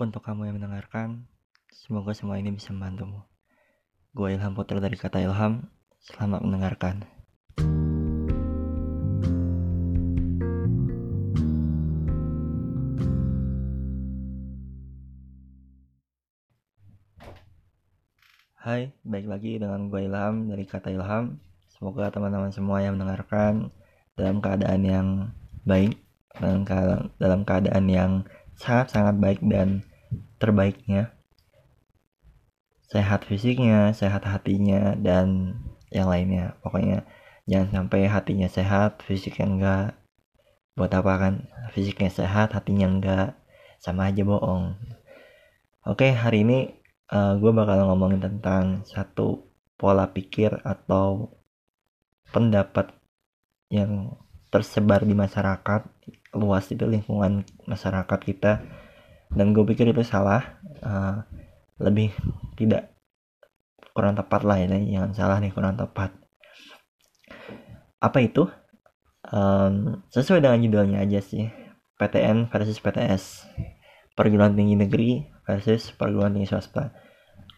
Untuk kamu yang mendengarkan, semoga semua ini bisa membantumu. Gue Ilham Putra dari kata Ilham, selamat mendengarkan. Hai, baik lagi dengan gue Ilham dari kata Ilham. Semoga teman-teman semua yang mendengarkan dalam keadaan yang baik, dalam keadaan, yang sangat-sangat baik dan terbaiknya. Sehat fisiknya, sehat hatinya, dan yang lainnya. Pokoknya jangan sampai hatinya sehat, fisiknya enggak. Buat apa kan? Fisiknya sehat, hatinya enggak. Sama aja bohong. Oke, hari ini uh, gue bakal ngomongin tentang satu pola pikir atau pendapat yang tersebar di masyarakat luas itu lingkungan masyarakat kita dan gue pikir itu salah. Uh, lebih tidak kurang tepat lah ya jangan salah nih kurang tepat. Apa itu? Um, sesuai dengan judulnya aja sih. PTN versus PTS perguruan tinggi negeri versus perguruan tinggi swasta.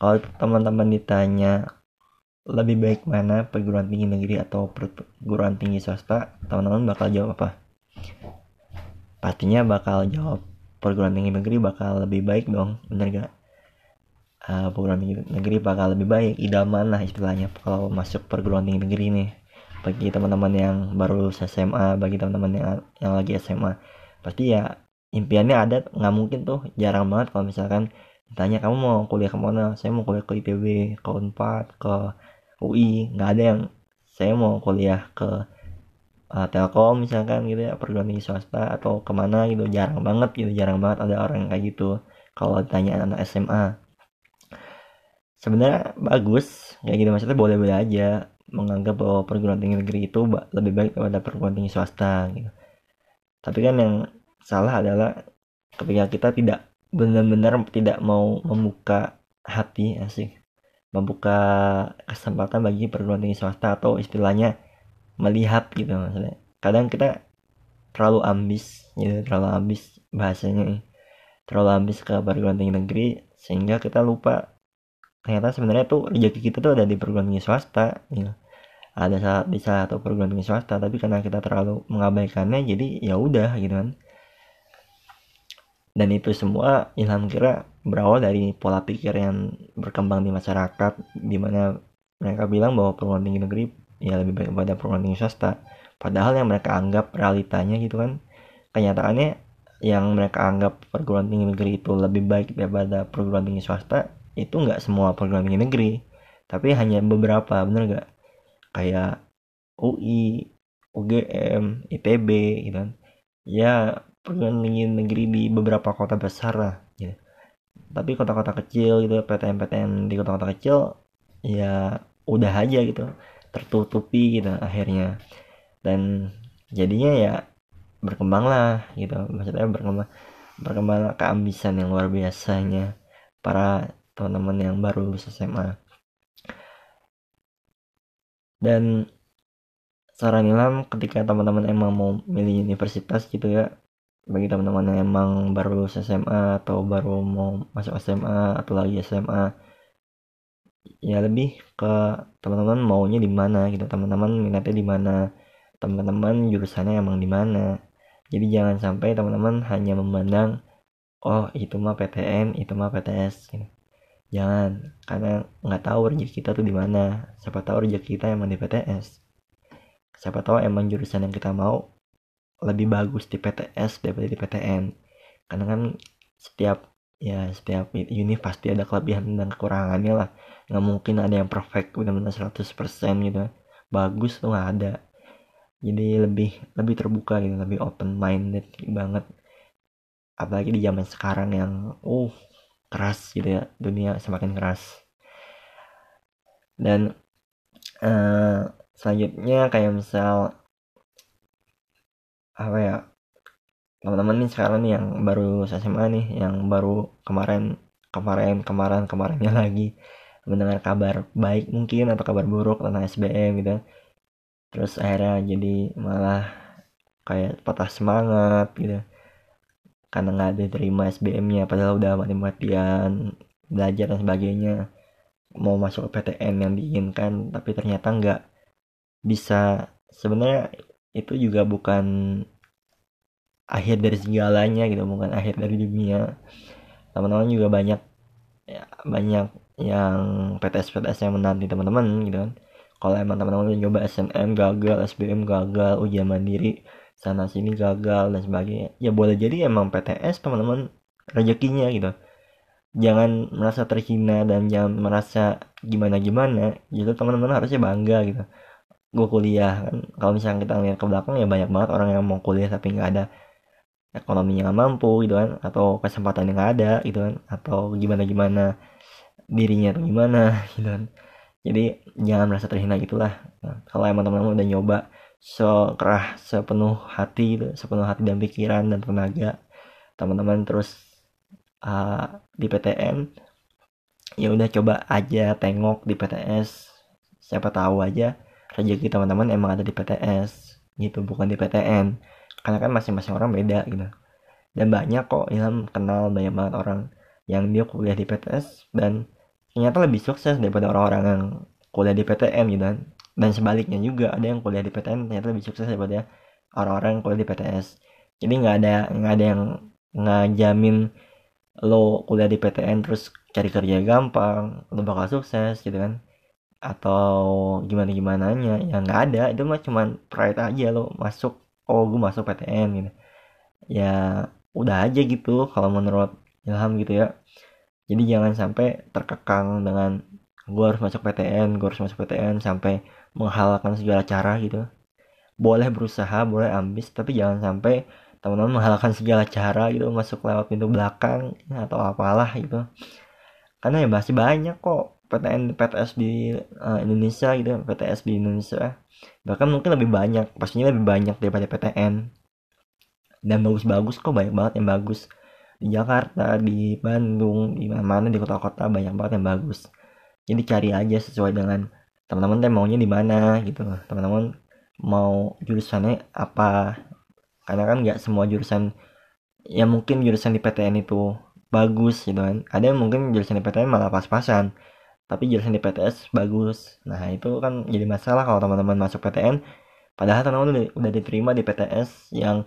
Kalau teman-teman ditanya lebih baik mana perguruan tinggi negeri atau perguruan tinggi swasta teman-teman bakal jawab apa? Pastinya bakal jawab perguruan tinggi negeri bakal lebih baik dong bener gak? Uh, perguruan tinggi negeri bakal lebih baik idaman lah istilahnya kalau masuk perguruan tinggi negeri nih. Bagi teman-teman yang baru SMA bagi teman-teman yang, yang lagi SMA pasti ya impiannya ada nggak mungkin tuh jarang banget kalau misalkan tanya kamu mau kuliah ke mana? Saya mau kuliah ke ITB ke Unpad ke UI nggak ada yang saya mau kuliah ke uh, Telkom misalkan gitu ya perguruan tinggi swasta atau ke mana gitu jarang banget gitu jarang banget ada orang kayak gitu. Kalau ditanya anak SMA sebenarnya bagus kayak gitu. Maksudnya boleh-boleh aja menganggap bahwa perguruan tinggi negeri itu lebih baik daripada perguruan tinggi swasta gitu. Tapi kan yang salah adalah ketika kita tidak benar-benar tidak mau membuka hati asik. Membuka kesempatan bagi perguruan tinggi swasta atau istilahnya melihat gitu maksudnya. Kadang kita terlalu ambis gitu terlalu ambis bahasanya terlalu ambis ke perguruan tinggi negeri sehingga kita lupa ternyata sebenarnya tuh rezeki kita tuh ada di perguruan tinggi swasta gitu ada saat di satu perguruan tinggi swasta tapi karena kita terlalu mengabaikannya jadi ya udah gitu kan. Dan itu semua Ilham kira berawal dari pola pikir yang berkembang di masyarakat di mana mereka bilang bahwa perguruan tinggi negeri ya lebih baik pada perguruan swasta. Padahal yang mereka anggap realitanya gitu kan kenyataannya yang mereka anggap perguruan tinggi negeri itu lebih baik daripada perguruan tinggi swasta itu nggak semua perguruan tinggi negeri. Tapi hanya beberapa bener nggak? Kayak UI UGM ITB gitu kan. Ya perguruan tinggi negeri di beberapa kota besar lah gitu. tapi kota-kota kecil gitu PTN-PTN di kota-kota kecil ya udah aja gitu tertutupi gitu akhirnya. Dan jadinya ya berkembang lah gitu. Maksudnya berkembang berkembang keambisan yang luar biasanya para teman-teman yang baru lulus SMA dan saran Ilham ketika teman-teman emang mau milih universitas gitu ya bagi teman-teman yang emang baru lulus SMA atau baru mau masuk SMA atau lagi SMA ya lebih ke teman-teman maunya di mana gitu. Teman-teman minatnya di mana? Teman-teman jurusannya emang di mana? Jadi jangan sampai teman-teman hanya memandang oh itu mah PTN itu mah PTS gitu. jangan karena nggak tahu rezeki kita tuh di mana. Siapa tahu rezeki kita emang di PTS siapa tahu emang jurusan yang kita mau lebih bagus di PTS daripada di PTN karena kan setiap ya setiap uni pasti ada kelebihan dan kekurangannya lah. Nggak mungkin ada yang perfect benar-benar 100% gitu bagus tuh nggak ada. Jadi lebih lebih terbuka gitu lebih open minded banget. Apalagi di zaman sekarang yang uh keras gitu ya dunia semakin keras. Dan uh, selanjutnya kayak misal apa ya teman-teman nih sekarang nih yang baru SMA nih yang baru kemarin kemarin kemarin kemarinnya lagi mendengar kabar baik mungkin atau kabar buruk tentang SBM gitu terus akhirnya jadi malah kayak patah semangat gitu. Karena nggak diterima SBM-nya padahal udah mati-matian belajar dan sebagainya. Mau masuk PTN yang diinginkan tapi ternyata nggak bisa. Sebenarnya itu juga bukan akhir dari segalanya gitu bukan akhir dari dunia. Teman-teman juga banyak ya, banyak yang PTS PTS yang menanti teman-teman gitu kan. Kalau emang teman-teman udah nyoba SNM gagal SBM gagal ujian mandiri sana sini gagal dan sebagainya ya boleh jadi emang PTS teman-teman rezekinya gitu. Jangan merasa terhina dan jangan merasa gimana gimana gitu teman-teman harusnya bangga gitu. Gue kuliah kan kalau misalnya kita lihat ke belakang ya banyak banget orang yang mau kuliah tapi nggak ada ekonominya nggak mampu gitu kan atau kesempatan yang nggak ada gitu kan atau gimana gimana dirinya tuh gimana gitu kan. Jadi jangan merasa terhina gitulah. Nah, kalau emang teman-teman udah nyoba sekerah sepenuh hati sepenuh hati dan pikiran dan tenaga teman-teman terus uh, di PTN ya udah coba aja tengok di PTS siapa tahu aja rezeki teman-teman emang ada di PTS gitu bukan di PTN karena kan masing-masing orang beda gitu. Dan banyak kok Ilham kenal banyak banget orang yang dia kuliah di PTS dan ternyata lebih sukses daripada orang-orang yang kuliah di PTN gitu kan. Dan sebaliknya juga ada yang kuliah di PTN ternyata lebih sukses daripada orang-orang yang kuliah di PTS jadi nggak ada nggak ada yang ngajamin lo kuliah di PTN terus cari kerja gampang lo bakal sukses gitu kan. Atau gimana gimana nya ya nggak ada. Itu mah cuman pride aja lo masuk oh gue masuk PTN gitu. Ya udah aja gitu kalau menurut Ilham gitu ya. Jadi jangan sampai terkekang dengan gue harus masuk PTN gue harus masuk PTN sampai menghalalkan segala cara gitu. Boleh berusaha boleh ambis tapi jangan sampai teman-teman menghalalkan segala cara gitu masuk lewat pintu belakang atau apalah gitu. Karena ya masih banyak kok PTN PTS di uh, Indonesia gitu PTS di Indonesia. Bahkan mungkin lebih banyak pastinya lebih banyak daripada PTN dan bagus-bagus kok banyak banget yang bagus. Di Jakarta di Bandung di mana-mana di kota-kota banyak banget yang bagus. Jadi cari aja sesuai dengan teman-teman teh maunya di mana gitu. Teman-teman mau jurusannya apa. Karena kan nggak semua jurusan ya mungkin jurusan di PTN itu bagus gitu kan. Ada yang mungkin jurusan di PTN malah pas-pasan tapi jurusan di PTS bagus. Nah itu kan jadi masalah kalau teman-teman masuk PTN padahal teman-teman udah, udah diterima di PTS yang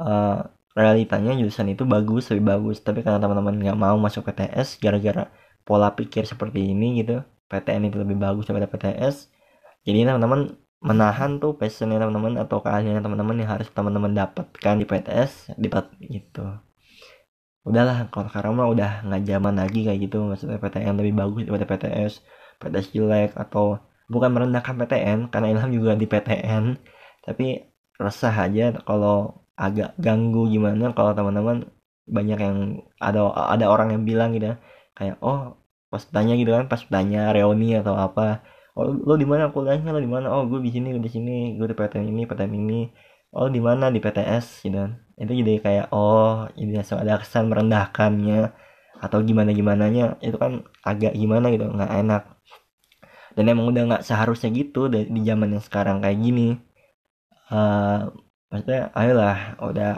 uh, realitanya jurusan itu bagus lebih bagus. Tapi karena teman-teman nggak mau masuk PTS gara-gara pola pikir seperti ini gitu PTN itu lebih bagus daripada PTS jadi teman-teman menahan tuh passionnya teman-teman atau keahlian teman-teman yang harus teman-teman dapatkan di PTS di gitu udahlah kalau sekarang mah udah nggak zaman lagi kayak gitu. Maksudnya PTN lebih bagus daripada PTS PTS jelek atau bukan merendahkan PTN karena Ilham juga di PTN tapi resah aja kalau agak ganggu gimana kalau teman-teman banyak yang ada ada orang yang bilang gitu ya, kayak oh pas tanya gitu kan pas tanya reuni atau apa oh lo di mana kuliahnya lo di mana? Oh gue di sini gue di sini gue di PTN ini PTN ini oh di mana? Di PTS gitu kan. Itu jadi kayak oh ini ada kesan merendahkannya atau gimana gimana nya itu kan agak gimana gitu nggak enak. Dan emang udah nggak seharusnya gitu di, di zaman yang sekarang kayak gini. Uh, maksudnya ayolah udah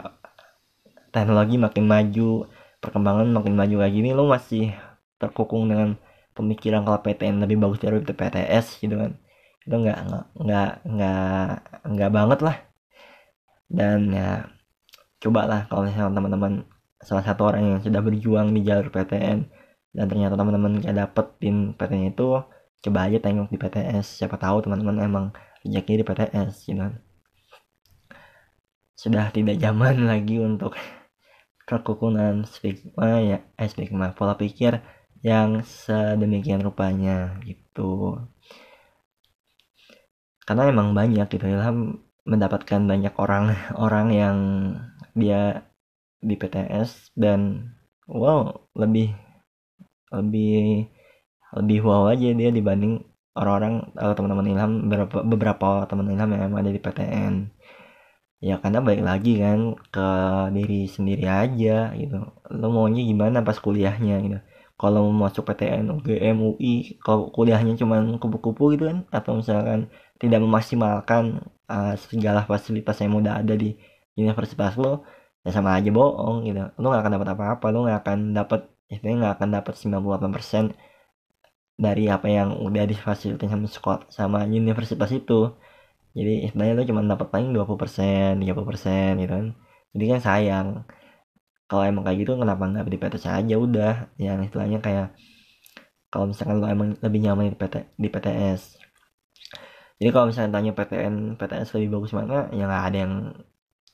teknologi makin maju perkembangan makin maju kayak gini lo masih terkukung dengan pemikiran kalau PTN lebih bagus dari PTS gitu kan. Itu nggak nggak nggak nggak banget lah dan ya cobalah kalau misalnya teman-teman salah satu orang yang sudah berjuang di jalur PTN dan ternyata teman-teman nggak dapetin PTN itu coba aja tengok di PTS siapa tahu teman-teman emang rezeki di PTS gitu kan? Sudah tidak zaman lagi untuk kekukunan stigma ya eh stigma pola pikir yang sedemikian rupanya gitu. Karena emang banyak gitu. Ilham mendapatkan banyak orang orang yang dia di PTS dan wow lebih lebih lebih wow aja dia dibanding orang-orang atau teman-teman Ilham beberapa beberapa teman Ilham yang ada di PTN ya karena balik lagi kan ke diri sendiri aja gitu. Lo maunya gimana pas kuliahnya gitu. Kalau mau masuk PTN, UGM, UI, kalau kuliahnya cuma kupu-kupu gitu kan, atau misalkan tidak memaksimalkan uh, segala fasilitas yang udah ada di universitas lo, ya sama aja bohong gitu. Lu nggak akan dapat apa-apa lu nggak akan dapat istilahnya nggak akan dapat 98% dari apa yang udah difasilitasi sama sekolah sama universitas itu. Jadi istilahnya lu cuma dapat paling 20% 30% gitu kan. Jadi kan sayang. Kalau emang kayak gitu kenapa nggak di PTS aja? Udah. Yang istilahnya kayak kalau misalkan lo emang lebih nyaman di PT di PTS jadi kalau misalnya tanya PTN PTS lebih bagus mana ya nggak ada yang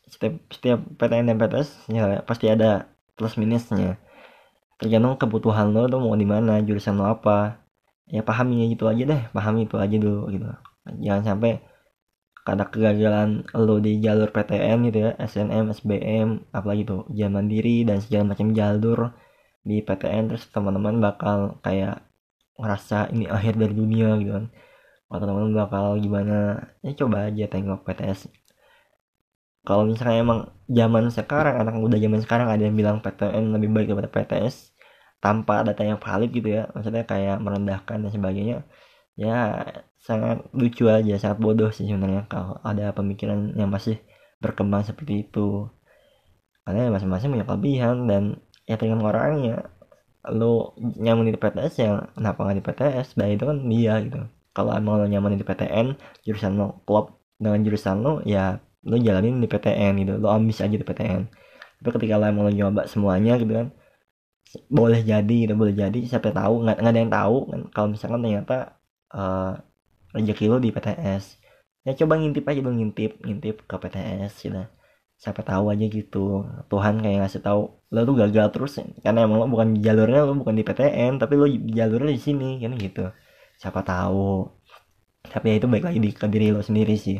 setiap setiap PTN dan PTS ya pasti ada plus minusnya. Tergantung kebutuhan lo tuh mau di mana jurusan lo apa. Ya pahaminya gitu aja deh pahami itu aja dulu gitu. Jangan sampai karena kegagalan lo di jalur PTN gitu ya SNM SBM apalagi tuh ujian mandiri dan segala macam jalur di PTN terus teman-teman bakal kayak ngerasa ini akhir dari dunia gitu kan teman-teman bakal gimana. Ya coba aja tengok PTS kalau misalnya emang zaman sekarang anak muda zaman sekarang ada yang bilang PTN lebih baik daripada PTS tanpa data yang valid gitu ya. Maksudnya kayak merendahkan dan sebagainya. Ya sangat lucu aja sangat bodoh sih sebenarnya kalau ada pemikiran yang masih berkembang seperti itu. Karena masing-masing punya kelebihan dan ya tergantung orangnya. Lo nyaman di PTS ya kenapa nggak di PTS dan itu kan dia gitu kalau emang lo nyaman di PTN jurusan lo klop dengan jurusan lo ya lo jalanin di PTN gitu. Lo ambis aja di PTN tapi ketika lo emang lo nyoba semuanya gitu kan boleh jadi gitu boleh jadi. Siapa tahu nggak nggak ada yang tahu kan. Kalau misalkan ternyata uh, rezeki lo di PTS ya coba ngintip aja dong ngintip ngintip ke PTS gitu. Siapa tahu aja gitu. Tuhan kayak ngasih tahu lo tuh gagal terus. Karena emang lo bukan jalurnya lo bukan di PTN tapi lo jalurnya di sini kan gitu siapa tahu. Tapi ya itu baik lagi di ke diri lo sendiri sih.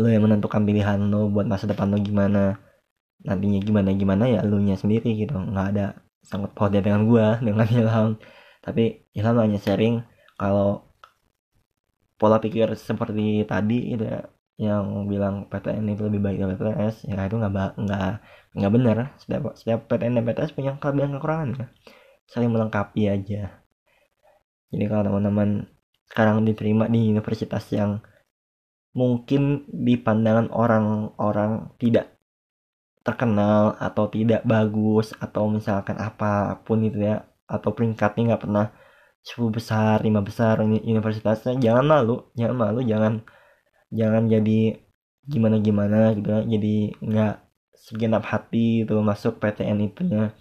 Lo yang menentukan pilihan lo buat masa depan lo gimana. Nantinya gimana gimana ya lo nya sendiri gitu. Nggak ada sangat pautnya dengan gua dengan Ilham tapi Ilham hanya sharing. Kalau pola pikir seperti tadi itu ya yang bilang PTN itu lebih baik dari PTS ya itu nggak nggak nggak benar. Setiap setiap PTN dan PTS punya kelebihan kekurangan ya. Saling melengkapi aja jadi kalau teman-teman sekarang diterima di universitas yang mungkin di pandangan orang-orang tidak terkenal atau tidak bagus atau misalkan apa pun itu ya atau peringkatnya nggak pernah 10 besar lima besar universitasnya jangan malu jangan malu jangan jangan jadi gimana gimana gitu ya jadi nggak segenap hati itu masuk PTN itu ya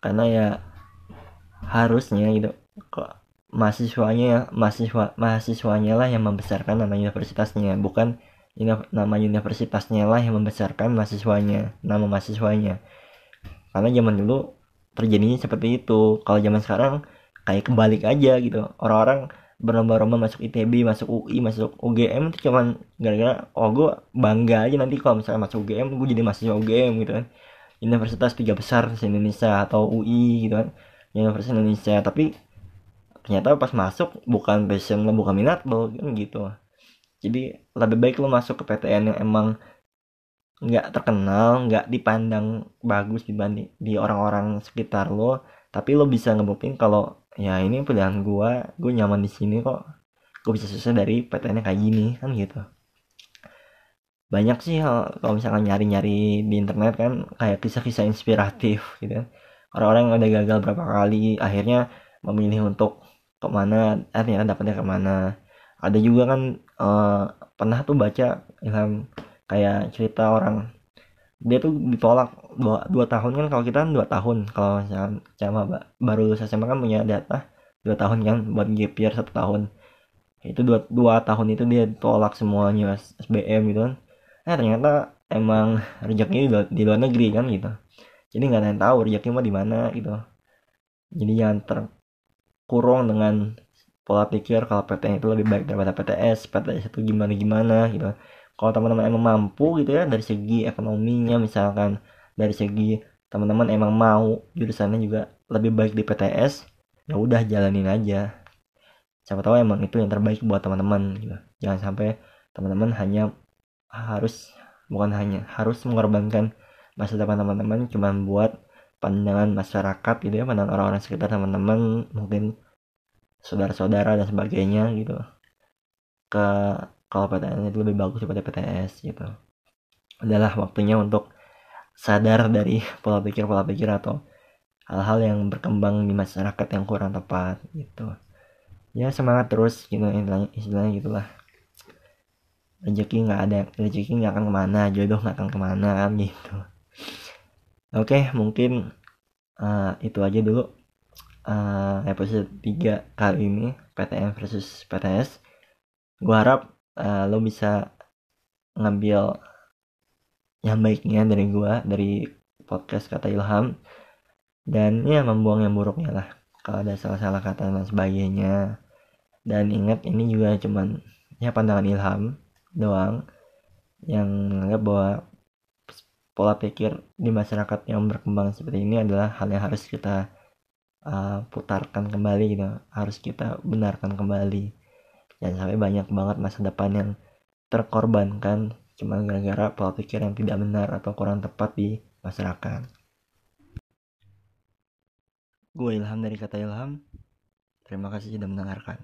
karena ya harusnya gitu kok mahasiswanya ya mahasiswa mahasiswanya lah yang membesarkan nama universitasnya. Bukan nama universitasnya lah yang membesarkan mahasiswanya nama mahasiswanya. Karena zaman dulu terjadinya seperti itu. Kalau zaman sekarang kayak kebalik aja gitu. Orang-orang berlomba-lomba masuk ITB masuk UI masuk UGM itu cuman gara-gara oh gue bangga aja nanti kalau misalnya masuk UGM gue jadi mahasiswa UGM gitu kan. Universitas tiga besar di Indonesia atau UI gitu kan. Universitas Indonesia. Tapi ternyata pas masuk bukan passion lo bukan minat lo kan gitu. Jadi lebih baik lo masuk ke PTN yang emang nggak terkenal nggak dipandang bagus dibanding di orang-orang sekitar lo tapi lo bisa ngebuktiin kalau ya ini pilihan gue gue nyaman di sini kok. Gue bisa selesai dari PTN kayak gini kan gitu. Banyak sih kalau misalkan nyari-nyari di internet kan kayak kisah-kisah inspiratif gitu. Orang-orang yang udah gagal berapa kali akhirnya memilih untuk ke mana akhirnya dapatnya ke mana. Ada juga kan uh, pernah tuh baca ilham kayak cerita orang dia tuh ditolak dua, dua tahun kan kalau kita kan dua tahun kalau sama baru lulus SMA kan punya data dua tahun kan buat gap year satu tahun. Itu dua, dua tahun itu dia tolak semuanya SBM gitu kan. Eh ternyata emang rezekinya di, di luar negeri kan gitu. Jadi nggak ada yang tahu rezeki mah di mana gitu. Jadi jangan terkurung dengan pola pikir kalau PTN itu lebih baik daripada PTS PTS itu gimana gimana gitu. Kalau teman-teman emang mampu gitu ya dari segi ekonominya misalkan dari segi teman-teman emang mau jurusannya juga lebih baik di PTS ya udah jalanin aja. Siapa tahu emang itu yang terbaik buat teman-teman gitu. Jangan sampai teman-teman hanya harus bukan hanya harus mengorbankan masa depan teman-teman cuma buat pandangan masyarakat gitu ya pandangan orang-orang sekitar teman-teman mungkin saudara-saudara dan sebagainya gitu. Ke kalau PTN itu lebih bagus daripada PTS gitu. Adalah waktunya untuk sadar dari pola pikir pola pikir atau hal-hal yang berkembang di masyarakat yang kurang tepat gitu. Ya semangat terus gitu istilahnya, istilahnya gitulah. Rezeki nggak ada rezeki nggak akan ke mana jodoh nggak akan ke mana kan gitu oke mungkin uh, itu aja dulu uh, episode 3 kali ini PTM versus PTS gue harap uh, lo bisa ngambil yang baiknya dari gue dari podcast kata Ilham. Dan ya membuang yang buruknya lah kalau ada salah-salah kata dan sebagainya. Dan ingat ini juga cuman ya pandangan Ilham doang yang menganggap bahwa pola pikir di masyarakat yang berkembang seperti ini adalah hal yang harus kita uh, putarkan kembali gitu harus kita benarkan kembali jangan sampai banyak banget masa depan yang terkorbankan cuma gara-gara pola pikir yang tidak benar atau kurang tepat di masyarakat. Gue Ilham dari kata Ilham. Terima kasih sudah mendengarkan.